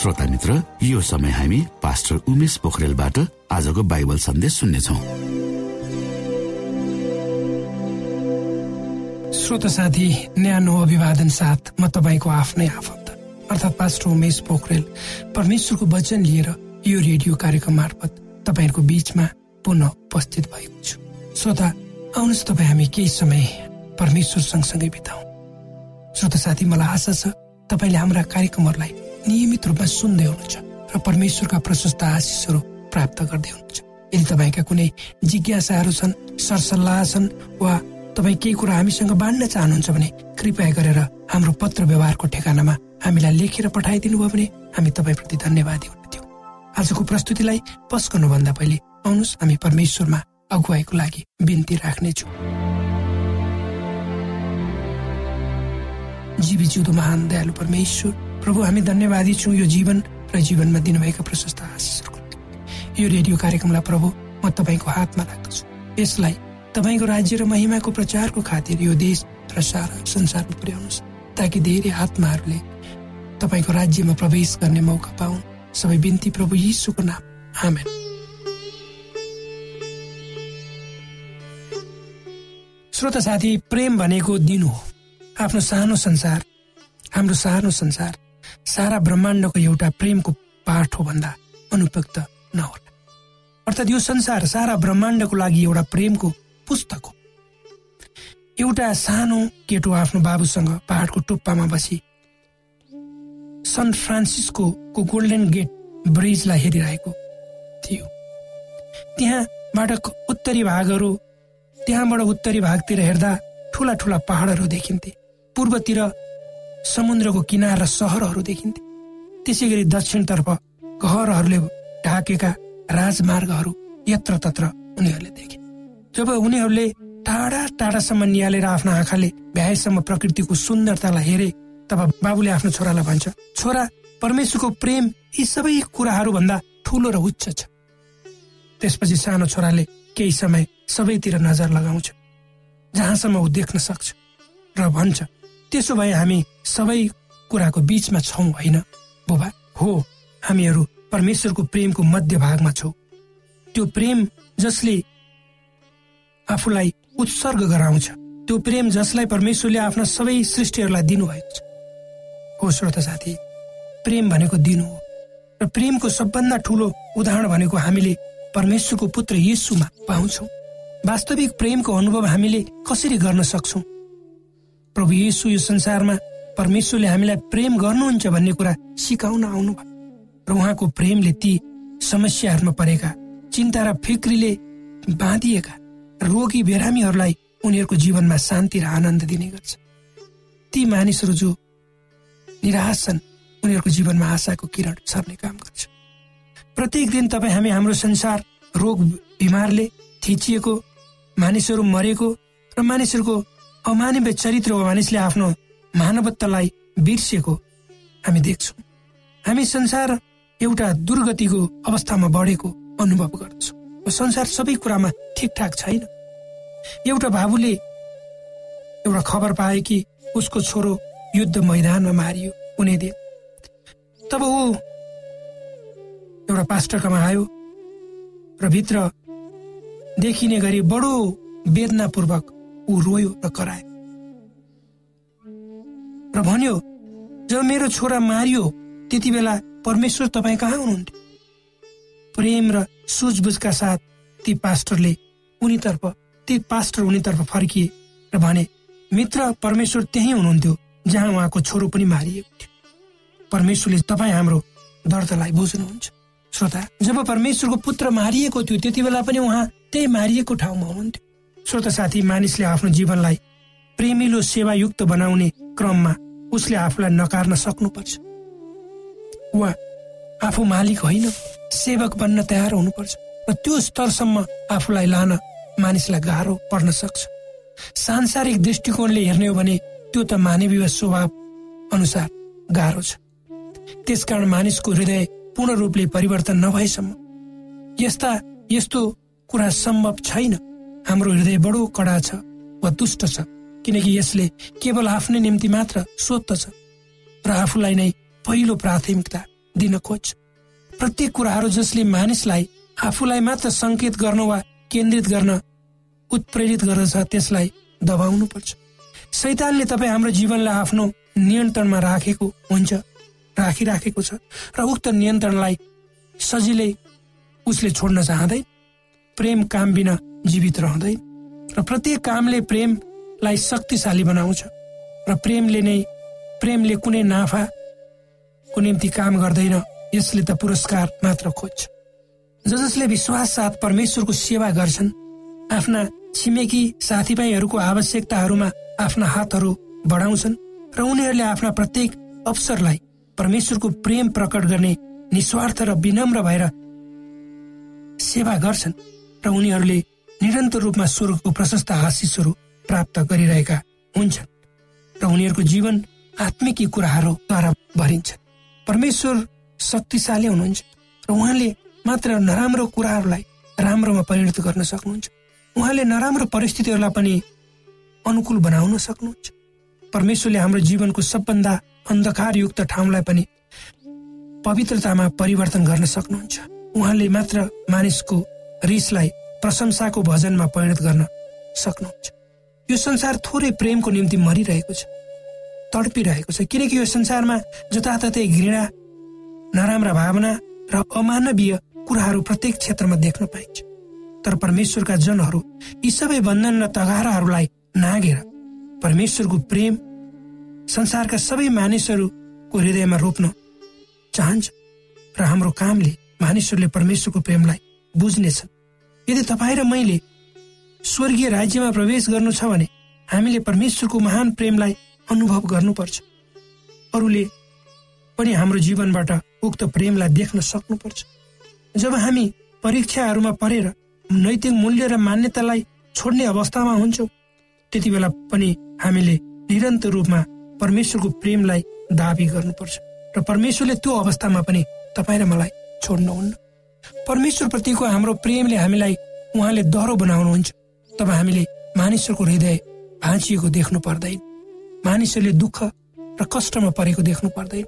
श्रोता मित्र यो समय हामी पास्टर उमेश पोखरेलबाट आजको बाइबल सन्देश सुन्नेछौ। श्रोत साथी न्यानो अभिवादन साथ म तपाईँको आफ्नै आफन्त अर्थात् पास्टर उमेश पोखरेल परमेश्वरको वचन लिएर यो रेडियो कार्यक्रम मार्फत तपाईँहरूको बिचमा पुनः उपस्थित भएको छु। श्रोता आउनुहोस् तपाईँ हामी केही समय परमेश्वर सँगसँगै बिताउ। श्रोता साथी मलाई आशा छ तपाईँले हाम्रा कार्यक्रमहरूलाई नियमित रूपमा सुन्दै हुनुहुन्छ र परमेश्वरका प्रशस्त आशिषहरू प्राप्त गर्दै हुनुहुन्छ। यदि तपाईँका कुनै जिज्ञासाहरू छन् सरसल्लाह छन् वा तपाईँ केही कुरा हामीसँग बाँड्न चाहनुहुन्छ भने कृपया गरेर हाम्रो पत्र व्यवहारको ठेगानामा हामीलाई लेखेर पठाइदिनु भयो भने हामी तपाईँप्रति धन्यवादी हुन्थ्यौँ। आजको प्रस्तुतिलाई पस गर्नुभन्दा पहिले आउनुहोस् हामी परमेश्वरमा अगुवाईको लागि बिन्ती राख्नेछौँ। जीवी जिउँदो महान दयालु परमेश्वर प्रभु हामी धन्यवादी छौँ। यो जीवन र जीवनमा दिनुभएका प्रशस्त आशिषहरूको यो रेडियो कार्यक्रमलाई प्रभु म तपाईँको हातमा राख्दछु। यसलाई तपाईँको राज्य र महिमाको प्रचारको खातिर यो देश र सारा संसारमा पुर्याउनुहोस् ताकि धेरै आत्माहरूले तपाईँको राज्यमा प्रवेश गर्ने मौका पाउन्। सबै बिन्ती प्रभु यीशुको नाम। आमेन। श्रोत साथी प्रेम भनेको दिन हो। आफ्नो सानो संसार हाम्रो सानो संसार सारा ब्रह्माण्डको एउटा प्रेमको पाठ हो भन्दा अनुपयुक्त नहोला अर्थात् यो संसार सारा ब्रह्माण्डको लागि एउटा प्रेमको पुस्तक हो। एउटा सानो केटो आफ्नो बाबुसँग पहाडको टुप्पामा बसी सन फ्रान्सिस्को गोल्डन गेट ब्रिजलाई हेरिरहेको थियो। त्यहाँबाट उत्तरी भागहरू त्यहाँबाट उत्तरी भागतिर हेर्दा ठुला ठुला पहाडहरू देखिन्थे। पूर्वतिर समुद्रको किनार र सहरहरू देखिन्थे। त्यसै गरी दक्षिणतर्फ घरहरूले ढाकेका राजमार्गहरू यत्र तत्र उनीहरूले देखे। जब उनीहरूले टाढा टाढासम्म निहालेर आफ्नो आँखाले भ्याएसम्म प्रकृतिको सुन्दरतालाई हेरे तब बाबुले आफ्नो छोरालाई भन्छ छोरा परमेश्वरको प्रेम यी सबै कुराहरू भन्दा ठुलो र उच्च छ। त्यसपछि सानो छोराले केही समय सबैतिर नजर लगाउँछ जहाँसम्म ऊ देख्न सक्छ र भन्छ त्यसो भए हामी सबै कुराको बीचमा छौँ होइन? बुबा हो हामीहरू परमेश्वरको प्रेमको मध्य भागमा छौँ। त्यो प्रेम जसले आफूलाई उत्सर्ग गराउँछ त्यो प्रेम जसलाई परमेश्वरले आफ्ना सबै सृष्टिहरूलाई दिनुभएको छ। हो श्रोता साथी प्रेम भनेको दिनु हो। र प्रेमको सबभन्दा ठुलो उदाहरण भनेको हामीले परमेश्वरको पुत्र यीशुमा पाउँछौ। वास्तविक प्रेमको अनुभव हामीले कसरी गर्न सक्छौ? प्रभु यीशु यो संसारमा परमेश्वरले हामीलाई प्रेम गर्नुहुन्छ भन्ने कुरा सिकाउन आउनुभयो र उहाँको प्रेमले ती समस्याहरूमा परेका चिन्ता र फिक्रीले बाँधिएका रोगी बिरामीहरूलाई उनीहरूको जीवनमा शान्ति र आनन्द दिने गर्छ। ती मानिसहरू जो निराश छन् उनीहरूको जीवनमा आशाको किरण सर्ने काम गर्छ। प्रत्येक दिन तपाईँ हामी हाम्रो संसार रोग बिमारले थिचिएको मानिसहरू मरेको र मानिसहरूको अमानवीय चरित्र वा मानिसले आफ्नो मानवत्वलाई बिर्सिएको हामी देख्छौँ। हामी संसार एउटा दुर्गतिको अवस्थामा बढेको अनुभव गर्दछौँ। संसार सबै कुरामा ठिकठाक छैन। एउटा बाबुले एउटा खबर पाए कि उसको छोरो युद्ध मैदानमा मारियो कुनै दिन। तब ऊ एउटा पास्टरकामा आयो र भित्र देखिने गरी बडो वेदनापूर्वक ऊ रोयो र करायो। र भन्यो जब मेरो छोरा मारियो त्यति बेला परमेश्वर तपाईँ कहाँ हुनुहुन्थ्यो? प्रेम र सुझबुझका साथ ती पास्टरले उनीतर्फ ती पास्टर उनीतर्फ फर्किए र भने मित्र परमेश्वर त्यही हुनुहुन्थ्यो जहाँ उहाँको छोरो पनि मारिएको थियो। परमेश्वरले तपाईँ हाम्रो दर्दलाई बुझ्नुहुन्छ। श्रोता जब परमेश्वरको पुत्र मारिएको थियो त्यति बेला पनि उहाँ त्यही मारिएको ठाउँमा हुनुहुन्थ्यो। श्रोता साथी मानिसले आफ्नो जीवनलाई प्रेमिलो सेवायुक्त बनाउने क्रममा उसले आफूलाई नकार्न सक्नुपर्छ। वा आफू मालिक होइन सेवक बन्न तयार हुनुपर्छ र त्यो स्तरसम्म आफूलाई लान मानिसलाई गाह्रो पर्न सक्छ। सांसारिक दृष्टिकोणले हेर्ने हो भने त्यो त मानवीय स्वभाव अनुसार गाह्रो छ। त्यसकारण मानिसको हृदय पूर्ण रूपले परिवर्तन नभएसम्म यस्ता यस्तो कुरा सम्भव छैन। हाम्रो हृदय बडो कडा छ वा दुष्ट छ किनकि यसले केवल आफ्नै निम्ति मात्र सोध्दछ र आफूलाई नै पहिलो प्राथमिकता दिन खोज्छ। प्रत्येक कुराहरू जसले मानिसलाई आफूलाई मात्र सङ्केत गर्न वा केन्द्रित गर्न उत्प्रेरित गर्दछ त्यसलाई दबाउनु पर्छ सैतानले तपाईँ हाम्रो जीवनलाई आफ्नो नियन्त्रणमा राखेको हुन्छ राखिराखेको छ र उक्त नियन्त्रणलाई सजिलै उसले छोड्न चाहँदैन। प्रेम काम बिना जीवित रहँदैन र प्रत्येक कामले प्रेमलाई शक्तिशाली बनाउँछ र प्रेमले नै प्रेमले कुनै नाफाको निम्ति काम गर्दैन यसले त पुरस्कार मात्र खोज्छ। ज जसले विश्वास साथ परमेश्वरको सेवा गर्छन् आफ्ना छिमेकी साथीभाइहरूको आवश्यकताहरूमा आफ्ना हातहरू बढाउँछन् र उनीहरूले आफ्ना प्रत्येक अवसरलाई परमेश्वरको प्रेम प्रकट गर्ने निस्वार्थ र विनम्र भएर सेवा गर्छन् र उनीहरूले निरन्तर रूपमा स्वर्गको प्रशस्त आशिषहरू प्राप्त गरिरहेका हुन्छन् र उनीहरूको जीवन आत्मिकी कुराहरूद्वारा भरिन्छ। परमेश्वर शक्तिशाली हुनुहुन्छ र उहाँले मात्र नराम्रो कुराहरूलाई राम्रोमा परिणत गर्न सक्नुहुन्छ। उहाँले नराम्रो परिस्थितिहरूलाई पनि अनुकूल बनाउन सक्नुहुन्छ। परमेश्वरले हाम्रो जीवनको सबभन्दा अन्धकारयुक्त ठाउँलाई पनि पवित्रतामा परिवर्तन गर्न सक्नुहुन्छ। उहाँले मात्र मानिसको रिसलाई प्रशंसाको भजनमा परिणत गर्न सक्नुहुन्छ। यो संसार थोरै प्रेमको निम्ति मरिरहेको छ तडपिरहेको छ किनकि यो संसारमा जताततै घृणा नराम्रा भावना र अमानवीय कुराहरू प्रत्येक क्षेत्रमा देख्न पाइन्छ। तर परमेश्वरका जनहरू यी सबै बन्धन र तगाराहरूलाई नागेर परमेश्वरको प्रेम संसारका सबै मानिसहरूको हृदयमा रोप्न चाहन्छ र हाम्रो कामले मानिसहरूले परमेश्वरको प्रेमलाई बुझ्नेछन्। यदि तपाईँ र मैले स्वर्गीय राज्यमा प्रवेश गर्नु छ भने हामीले परमेश्वरको महान प्रेमलाई अनुभव गर्नुपर्छ। अरूले पनि हाम्रो जीवनबाट उक्त प्रेमलाई देख्न सक्नुपर्छ। जब हामी परीक्षाहरूमा परेर नैतिक मूल्य र मान्यतालाई छोड्ने अवस्थामा हुन्छौँ त्यति बेला पनि हामीले निरन्तर रूपमा परमेश्वरको प्रेमलाई दावी गर्नुपर्छ। र परमेश्वरले त्यो अवस्थामा पनि तपाईँ र मलाई छोड्नुहुन्न। परमेश्वरप्रतिको हाम्रो प्रेमले हामीलाई उहाँले दह्रो बनाउनुहुन्छ। तब हामीले मानिसहरूको हृदय भाँचिएको देख्नु पर्दैन। मानिसहरूले दुःख र कष्टमा परेको देख्नु पर्दैन।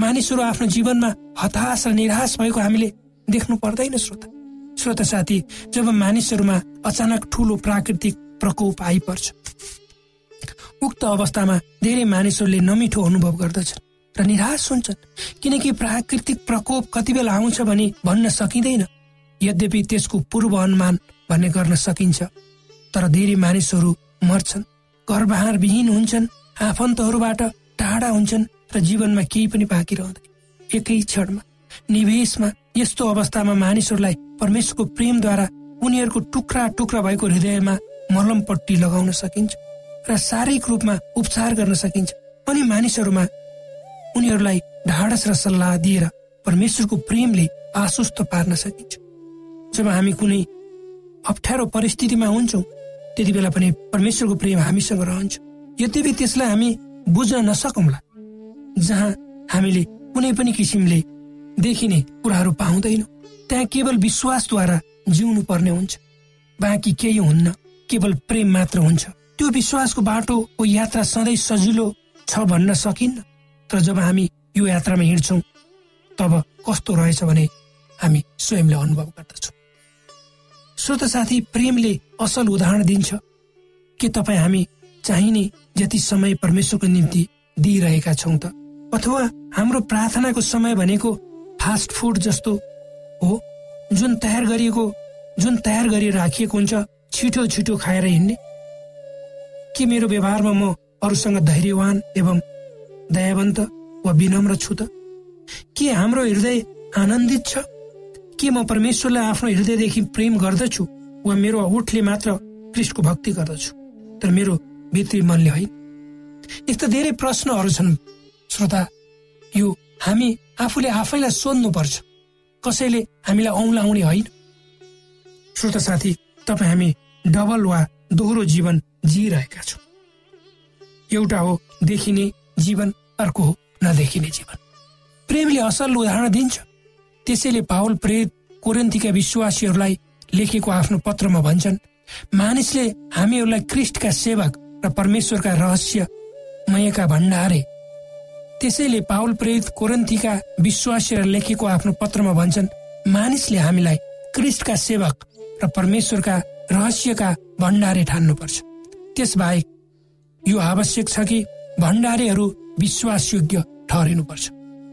मानिसहरू आफ्नो जीवनमा हताश र निराश भएको हामीले देख्नु पर्दैन श्रोता। श्रोता साथी जब मानिसहरूमा अचानक ठुलो प्राकृतिक प्रकोप आइपर्छ उक्त अवस्थामा धेरै मानिसहरूले नमिठो अनुभव गर्दछन्। र निराश हुन्छन् किनकि प्राकृतिक प्रकोप कति बेला आउँछ भने भन्न सकिँदैन। यद्यपि त्यसको पूर्व अनुमान भन्ने गर्न सकिन्छ तर धेरै मानिसहरू मर्छन् घरबहार विहीन हुन्छन् आफन्तहरूबाट टाढा हुन्छन् र जीवनमा केही पनि बाँकी रहँदैन। एकै क्षणमा निवेशमा यस्तो अवस्थामा मानिसहरूलाई परमेश्वरको प्रेमद्वारा उनीहरूको टुक्रा टुक्रा भएको हृदयमा मलमपट्टि लगाउन सकिन्छ र शारीरिक रूपमा उपचार गर्न सकिन्छ अनि मानिसहरूमा उनीहरूलाई ढाडस र सल्लाह दिएर परमेश्वरको प्रेमले आश्वस्त पार्न सकिन्छ। जब हामी कुनै अप्ठ्यारो परिस्थितिमा हुन्छौँ त्यति बेला पनि परमेश्वरको प्रेम हामीसँग रहन्छ। यद्यपि त्यसलाई हामी बुझ्न नसकौँला जहाँ हामीले कुनै पनि किसिमले देखिने कुराहरू पाउँदैनौँ त्यहाँ केवल विश्वासद्वारा जिउनु पर्ने हुन्छ। बाँकी केही हुन्न केवल प्रेम मात्र हुन्छ। त्यो विश्वासको बाटोको यात्रा सधैँ सजिलो छ भन्न सकिन्न। तर जब हामी यो यात्रामा हिँड्छौँ तब कस्तो रहेछ भने हामी स्वयंले अनुभव गर्दछौँ। श्रोत साथी प्रेमले असल उदाहरण दिन्छ। के तपाईँ हामी चाहिने जति समय परमेश्वरको निम्ति दिइरहेका छौँ त? अथवा हाम्रो प्रार्थनाको समय भनेको फास्ट फुड जस्तो हो जुन तयार गरिएको जुन तयार गरी राखिएको हुन्छ छिटो छिटो खाएर हिँड्ने? के मेरो व्यवहारमा म अरूसँग धैर्यवान एवं दयावन्त वा विनम्र छु त। के हाम्रो हृदय आनन्दित छ? के म परमेश्वरलाई आफ्नो हृदयदेखि प्रेम गर्दछु वा मेरो ओठले मात्र कृष्णको भक्ति गर्दछु? तर मेरो भित्री मनले होइन। यस्ता धेरै प्रश्नहरू छन् श्रोता। यो हामी आफूले आफैलाई सोध्नु पर्छ कसैले हामीलाई औँलाउने होइन? श्रोता साथी तपाईँ हामी डबल वा दोहोरो जीवन जिइरहेका छौँ। एउटा हो देखिने जीवन अर्को हो नदेखिने जीवन। प्रेमले असल उदाहरण दिन्छ। त्यसैले पावल प्रेत कोरेन्तीका विश्वासीहरूलाई लेखेको आफ्नो पत्रमा भन्छन् मानिसले हामीहरूलाई क्रिस्टका सेवक र परमेश्वरका रहस्यमयका भण्डारे। त्यसैले पावल प्रेरित कोरन्थीका विश्वासीहरू लेखेको आफ्नो पत्रमा भन्छन् मानिसले हामीलाई क्रिस्टका सेवक र परमेश्वरका रहस्यका भण्डारे ठान्नुपर्छ। त्यसबाहेक यो आवश्यक छ कि भण्डारेहरू विश्वासयोग्य ठहरिनुपर्छ।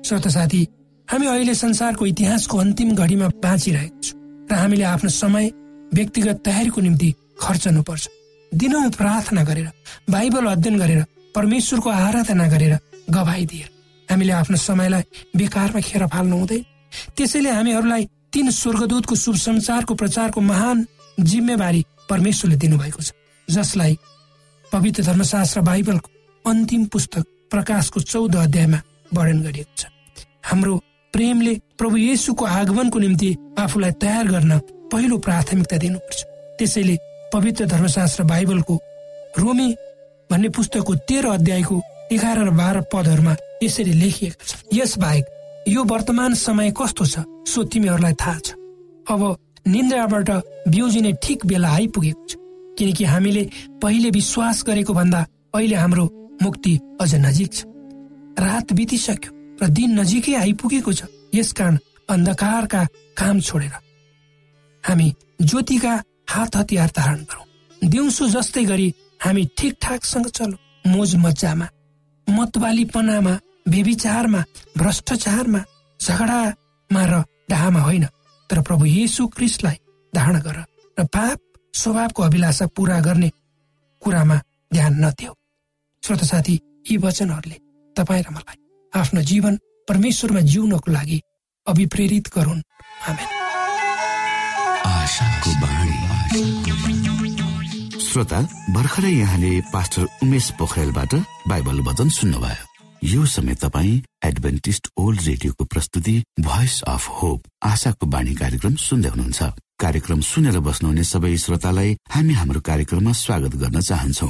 श्रोत साथी हामी अहिले संसारको इतिहासको अन्तिम घडीमा बाँचिरहेको छौँ र हामीले आफ्नो समय व्यक्तिगत तयारीको निम्ति खर्चनुपर्छ। दिनौँ प्रार्थना गरेर बाइबल अध्ययन गरेर परमेश्वरको आराधना गरेर गवाई दिएर हामीले आफ्नो समयलाई बेकारमा खेर फाल्नु हुँदैन। त्यसैले हामीहरूलाई तीन स्वर्गदूतको शुभ संसारको प्रचारको महान जिम्मेवारी परमेश्वरले दिनुभएको छ जसलाई पवित्र धर्मशास्त्र बाइबलको अन्तिम पुस्तक प्रकाशको चौध अध्यायमा वर्णन गरिएको छ। हाम्रो प्रेमले प्रभु येसुको आगमनको निम्ति आफूलाई तयार गर्न पहिलो प्राथमिकता दिनुपर्छ। त्यसैले पवित्र धर्मशास्त्र बाइबलको रोमी भन्ने पुस्तकको तेह्र अध्यायको एघार र बाह्र पदहरूमा यसरी लेखिएको छ। यस बाहेक यो वर्तमान समय कस्तो छ सो तिमीहरूलाई थाहा छ। अब निन्द्राबाट बिउजिने ठिक बेला आइपुगेको छ किनकि हामीले पहिले विश्वास गरेको भन्दा अहिले हाम्रो मुक्ति अझ नजिक छ। रात बितिसक्यो र दिन नजिकै आइपुगेको छ। यसकारण अन्धकारका काम छोडेर। हामी ज्योतिका हात हतियार धारण गरौँ। दिउँसो जस्तै गरी हामी ठिकठाकसँग चलौँ। मोज मजामा मतवालीपनामा बेविचारमा भ्रष्टाचारमा झगडामा र डाहामा होइन। तर प्रभु येसु क्रिस्टलाई धारण गर र पाप स्वभावको अभिलाषा पूरा गर्ने कुरामा ध्यान नदेऊ। श्रोत साथी यी वचनहरूले तपाईँ र मलाई आफ्नो जीवन परमेश्वरमा जिउनको लागि अभिप्रेरित गरून्। श्रोता भर्खरै यहाँले पास्टर उमेश पोखरेलबाट बाइबल वचन सुन्नुभयो। यो समय तपाईँ एडभेन्टिस्ट ओल्ड रेडियोको प्रस्तुति भोइस अफ होप आशाको बाणी कार्यक्रम सुन्दै हुनुहुन्छ। कार्यक्रम सुनेर बस्नुहुने सबै श्रोतालाई हामी हाम्रो कार्यक्रममा स्वागत गर्न चाहन्छौ।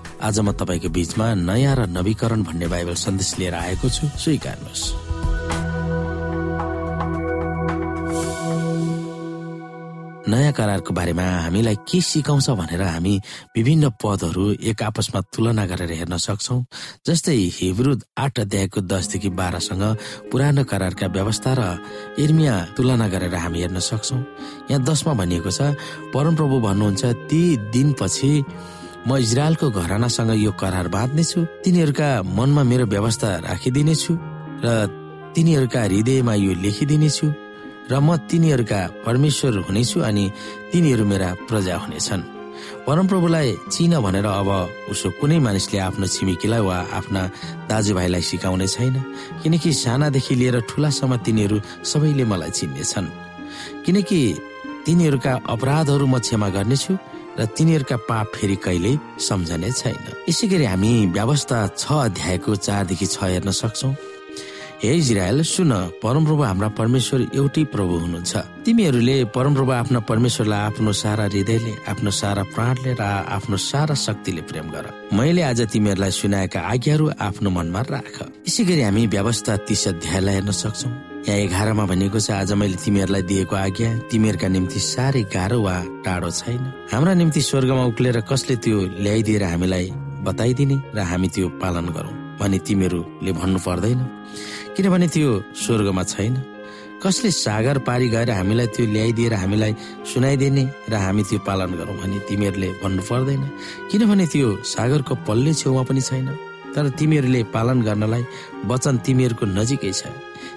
आज म तपाईँको बीचमा नयाँ र नवीकरण भन्ने बाइबल सन्देश लिएर आएको छु। स्वीकार्नुहोस्। नयाँ करारको बारेमा हामीलाई के सिकाउँछ भनेर हामी विभिन्न पदहरू एक आपसमा तुलना गरेर हेर्न सक्छौ। जस्तै हिब्रु आठ अध्यायको दसदेखि बाह्रसँग पुरानो करारका व्यवस्था र इर्मिया तुलना गरेर हामी हेर्न सक्छौ। यहाँ दसमा भनिएको छ परमप्रभु भन्नुहुन्छ ती दिनपछि म इजरायलको घरानासँग यो करार बाँध्नेछु। तिनीहरूका मनमा मेरो व्यवस्था राखिदिनेछु र तिनीहरूका हृदयमा यो लेखिदिनेछु र म तिनीहरूका परमेश्वर हुनेछु अनि तिनीहरू मेरा प्रजा हुनेछन्। परमप्रभुलाई चिन भनेर अब उसो कुनै मानिसले आफ्नो छिमेकीलाई वा आफ्ना दाजुभाइलाई सिकाउने छैन किनकि सानादेखि लिएर ठुलासम्म तिनीहरू सबैले मलाई चिन्नेछन्। किनकि तिनीहरूका अपराधहरू म क्षमा गर्नेछु र तिनीहरूका पाप फेरि कहिल्यै सम्झने छैन। यसै गरी हामी व्यवस्था छ अध्यायको चारदेखि छ हेर्न सक्छौ। हे इजरायल सुन परमप्रभु हाम्रा परमेश्वर एउटै प्रभु हुनुहुन्छ। तिमीहरूले परमप्रभु आफ्ना परमेश्वरलाई आफ्नो सारा हृदयले आफ्नो सारा प्राणले र आफ्नो सारा शक्तिले प्रेम गर। मैले आज तिमीहरूलाई सुनाएका आज्ञाहरू आफ्नो मनमा राख। यसै गरी हामी व्यवस्था तीस अध्यायलाई हेर्न सक्छौ। यहाँ एघारमा भनिएको छ आज मैले तिमीहरूलाई दिएको आज्ञा तिमीहरूका निम्ति साह्रै गाह्रो वा टाढो छैन। हाम्रा निम्ति स्वर्गमा उक्लेर कसले त्यो ल्याइदिएर हामीलाई बताइदिने र हामी त्यो पालन गरौँ? भने तिमीहरूले भन्नु पर्दैन। किनभने त्यो स्वर्गमा छैन। कसले सागर पारी गएर हामीलाई त्यो ल्याइदिएर हामीलाई सुनाइदिने र हामी त्यो पालन गरौँ भने तिमीहरूले भन्नु पर्दैन। किनभने त्यो सागरको पल्ले छेउमा पनि छैन। तर तिमीहरूले पालन गर्नलाई वचन तिमीहरूको नजिकै छ।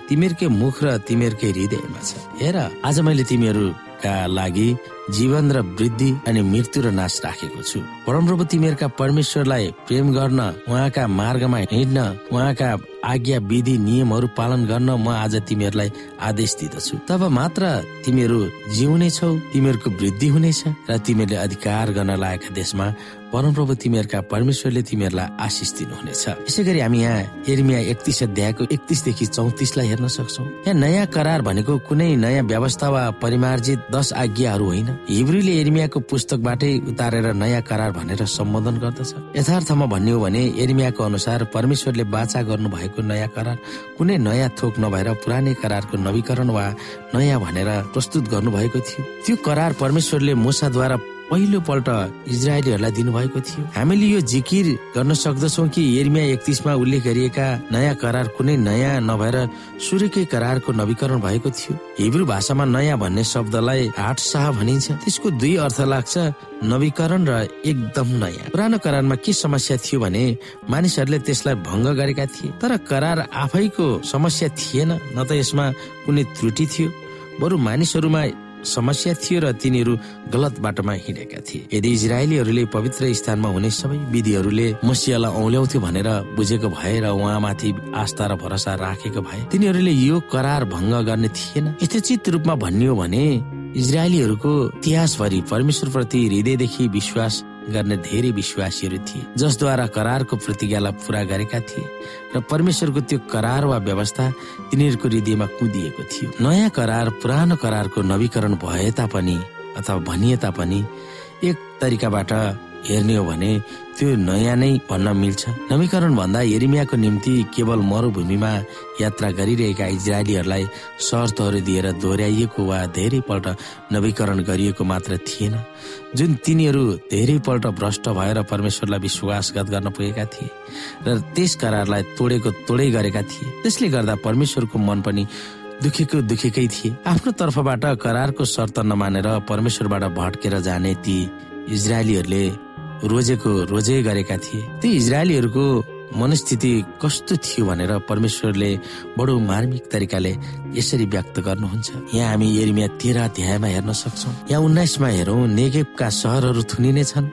तिमीहरूकै मुख र तिमीहरूकै हृदयमा छ। हेर आज मैले तिमीहरूका लागि जीवन र वृद्धि अनि मृत्यु र नाश राखेको छु। परमप्रभु तिमीहरूका परमेश्वरलाई प्रेम गर्न उहाँका मार्गमा हिँड्न उहाँका आज्ञा विधि नियमहरू पालन गर्न म आज तिमीहरूलाई आदेश दिँदछु। तब मात्र तिमीहरू जिउने छौ तिमीहरूको वृद्धि हुनेछ र तिमीहरूले अधिकार गर्न लागेका देशमा परमप्रभु तिमीहरूका परमेश्वरले तिमीहरूलाई आशिष दिनुहुनेछ। यसै गरी हामी यहाँ एर्मिया एकतिस अध्यायको एकतिसदेखि चौतिसलाई हेर्न सक्छौ। यहाँ नयाँ करार भनेको कुनै नयाँ व्यवस्था वा परिमार्जित दश आज्ञाहरू होइन। हिब्रूले एर्मियाको पुस्तकबाटै उतारेर नयाँ करार भनेर सम्बोधन गर्दछ। यथार्थमा भन्ने हो भने एर्मियाको अनुसार परमेश्वरले बाचा गर्नु भएको नयाँ करार कुनै नयाँ थोक नभएर पुरानै करारको नवीकरण वा नयाँ भनेर प्रस्तुत गर्नुभएको थियो। त्यो करार परमेश्वरले मुसाद्वारा पहिलो पल्ट इजरायलीहरूलाई दिनुभएको थियो। हामीले यो जिकिर गर्न सक्दछौ कि एर्मिया एकतिसमा उल्लेख गरिएका नयाँ करार कुनै नयाँ नभएर सूर्यकै करारको नवीकरण भएको थियो। हिब्रू भाषामा नयाँ भन्ने शब्दलाई हाट शाह भनिन्छ। त्यसको दुई अर्थ लाग्छ नवीकरण र एकदम नयाँ। पुरानो करारमा के समस्या थियो भने मानिसहरूले त्यसलाई भङ्ग गरेका थिए। तर करार आफैको समस्या थिएन न त यसमा कुनै त्रुटि थियो। बरु मानिसहरूमा समस्या थियो र तिनीहरू गलत बाटोमा हिँडेका थिए। यदि इजरायलीहरूले पवित्र स्थानमा हुने सबै विधिहरूले मसियालाई औल्याउँथ्यो भनेर बुझेको भए र उहाँमाथि आस्था र भरोसा राखेको भए तिनीहरूले यो करार भङ्ग गर्ने थिएन। यथोचित रूपमा भनियो भने इजरायलीहरूको इतिहासभरि परमेश्वरप्रति हृदयदेखि विश्वास गर्ने धेरै विश्वासीहरू थिए जसद्वारा करारको प्रतिज्ञालाई पूरा गरेका थिए र परमेश्वरको त्यो करार वा व्यवस्था तिनीहरूको हृदयमा कुदिएको थियो। नयाँ करार पुरानो करारको नवीकरण भए तापनि अथवा भनिए तापनि एक तरिकाबाट हेर्ने हो भने त्यो नयाँ नै भन्न मिल्छ। नवीकरण भन्दा एरिमियाको निम्ति केवल मरुभूमिमा यात्रा गरिरहेका इजरायलीहरूलाई शर्तहरू दिएर दोहोऱ्याइएको वा धेरै पल्ट नवीकरण गरिएको मात्र थिएन। जुन तिनीहरू धेरै पल्ट भ्रष्ट भएर परमेश्वरलाई विश्वासघात गर्न पुगेका थिए र त्यस करारलाई तोडेको तोडै गरेका थिए त्यसले गर्दा परमेश्वरको मन पनि दुखेको दुखेकै थिए। आफ्नो तर्फबाट करारको शर्त नमानेर परमेश्वरबाट भट्केर जाने ती इजरायलीहरूले रोजेको रोजे गरेका थिए। ती इजरायलीहरूको मनस्थिति कस्तो थियो भनेर परमेश्वरले बडो मार्मिक तरिकाले यसरी व्यक्त गर्नुहुन्छ। यहाँ हामी एरिमिया तेह्र अध्यायमा हेर्न सक्छौ। यहाँ उन्नाइसमा हेरौँ नेगेपका सहरहरू थुनिने छन्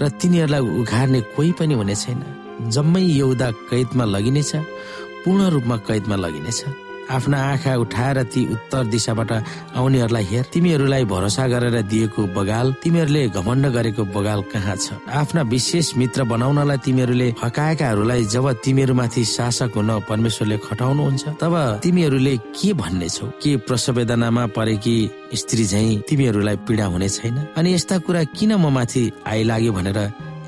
र तिनीहरूलाई उघार्ने कोही पनि हुने छैन। जम्मै यौदा कैदमा लगिनेछ पूर्ण रूपमा कैदमा लगिनेछ। आफ्ना आँखा उठाएर ती उत्तर दिशाबाट आउनेहरूलाई हेर। तिमीहरूलाई भरोसा गरेर दिएको बगाल तिमीहरूले घमण्ड गरेको बगाल कहाँ छ? आफ्ना विशेष मित्र बनाउनलाई तिमीहरूले फकाएकाहरूलाई जब तिमीहरूमाथि शासक हुन परमेश्वरले खटाउनुहुन्छ तब तिमीहरूले के भन्ने छौ के प्रसवेदनामा परेकी स्त्री झै तिमीहरूलाई पीडा हुने छैन? अनि यस्ता कुरा किन म माथि आइलाग्यो भनेर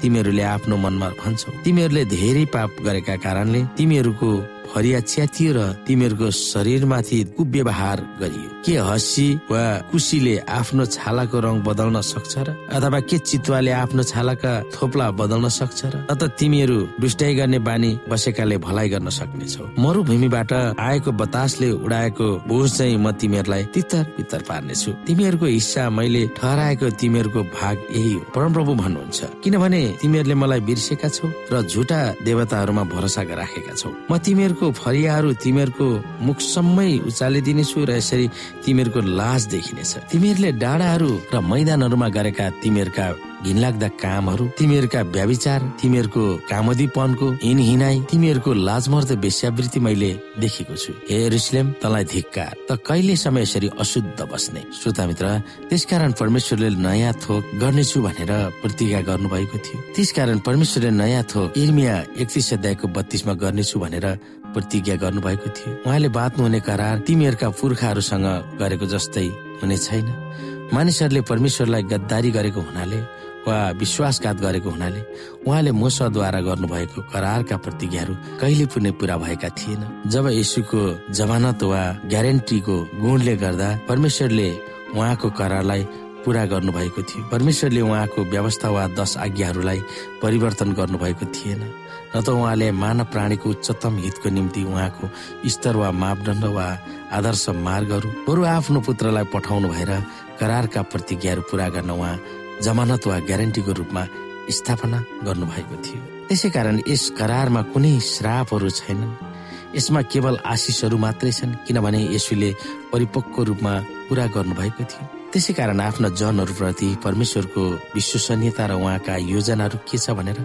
तिमीहरूले आफ्नो मनमा भन्छौ? तिमीहरूले धेरै पाप गरेका कारणले तिमीहरूको फरिया च्यातियो र तिमीहरूको शरीरमाथि कुव्यवहार गरियो। के हसी वा कुसीले आफ्नो छालाको रङ बदल्न सक्छ र? अथवा के चितुवाले आफ्नो छालाका थोप्ला बदल्न सक्छ र? त तिमीहरू दुष्टाइ गर्ने बानी बसेकाले भलाइ गर्न सक्नेछौ। मरुभूमिबाट आएको बतासले उडाएको बोझ चाहिँ म तिमीहरूलाई तितर पितर पार्नेछु। तिमीहरूको हिस्सा मैले ठहराएको तिमीहरूको भाग यही हो। परमप्रभु भन्नुहुन्छ किनभने तिमीहरूले मलाई बिर्सेका छौ र झुटा देवताहरूमा भरोसा राखेका छौ। म तिमीहरूको तिमीहरूको फरियाहरू तिमीहरूको मुखसम्मै उचालिदिनेछु र यसरी तिमीहरूको लाज देखिनेछ। तिमीहरूले डाँडाहरू र मैदानहरूमा गरेका तिमीहरूका घिनलाग्दा कामहरू तिमीहरूका व्याविचार तिमीहरूको कामदीपनको हिन हिनाई तिमीहरूको लाजमर्द वेश्यावृत्ति मैले देखेको छु। हे रिस्लेम तलाई धिक्कार। त कहिले समय यसरी अशुद्ध बस्ने? श्रोता मित्र त्यसकारण परमेश्वरले नयाँ थोक गर्नेछु भनेर प्रतिज्ञा गर्नुभएको थियो। त्यसकारण परमेश्वरले नयाँ थोक इर्मिया एकतिस अध्यायको बत्तीसमा गर्नेछु भनेर प्रतिज्ञा गर्नुभएको थियो। उहाँले बाँच्नुहुने करार तिमीहरूका पुर्खाहरूसँग गरेको जस्तै हुने छैन। मानिसहरूले परमेश्वरलाई गद्दारी गरेको हुनाले वा विश्वासघात गरेको हुनाले उहाँले मोसद्वारा गर्नुभएको करारका प्रतिज्ञाहरू कहिले पनि पूरा भएका थिएन। जब यसुको जमानत वा ग्यारेन्टीको गुणले गर्दा परमेश्वरले उहाँको करारलाई पूरा गर्नुभएको थियो। परमेश्वरले उहाँको व्यवस्था वा दश आज्ञाहरूलाई परिवर्तन गर्नुभएको थिएन। न त उहाँले मानव प्राणीको उच्चतम हितको निम्ति उहाँको स्तर वा मापदण्ड वा आदर्श मार्गहरू बरु आफ्नो पुत्रलाई पठाउनु भएर करारका प्रतिज्ञाहरू पूरा गर्न उहाँ जमानत वा ग्यारेन्टीको रूपमा स्थापना गर्नुभएको थियो। त्यसै कारण यस करारमा कुनै श्रापहरू छैनन्। यसमा केवल आशिषहरू मात्रै छन् किनभने यसुले परिपक्व रूपमा पूरा गर्नुभएको थियो। त्यसै कारण आफ्ना जनहरूप्रति परमेश्वरको विश्वसनीयता र उहाँका योजनाहरू के छ भनेर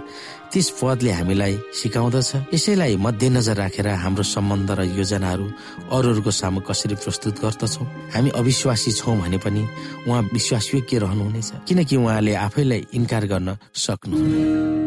त्यस पदले हामीलाई सिकाउँदछ। यसैलाई मध्यनजर राखेर हाम्रो सम्बन्ध र योजनाहरू अरूहरूको सामु कसरी प्रस्तुत गर्दछौ? हामी अविश्वासी छौँ भने पनि उहाँ विश्वासयोग्य रहनुहुनेछ। किनकि उहाँले आफैलाई इन्कार गर्न सक्नुहुन्न।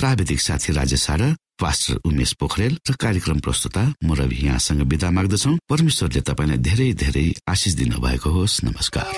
प्राविधिक साथी राजेश पास्टर उमेश पोखरेल र कार्यक्रम प्रस्तुता म रवि यहाँसँग विदा माग्दछौ। परमेश्वरले तपाईँलाई धेरै धेरै आशिष दिनु भएको होस्। नमस्कार।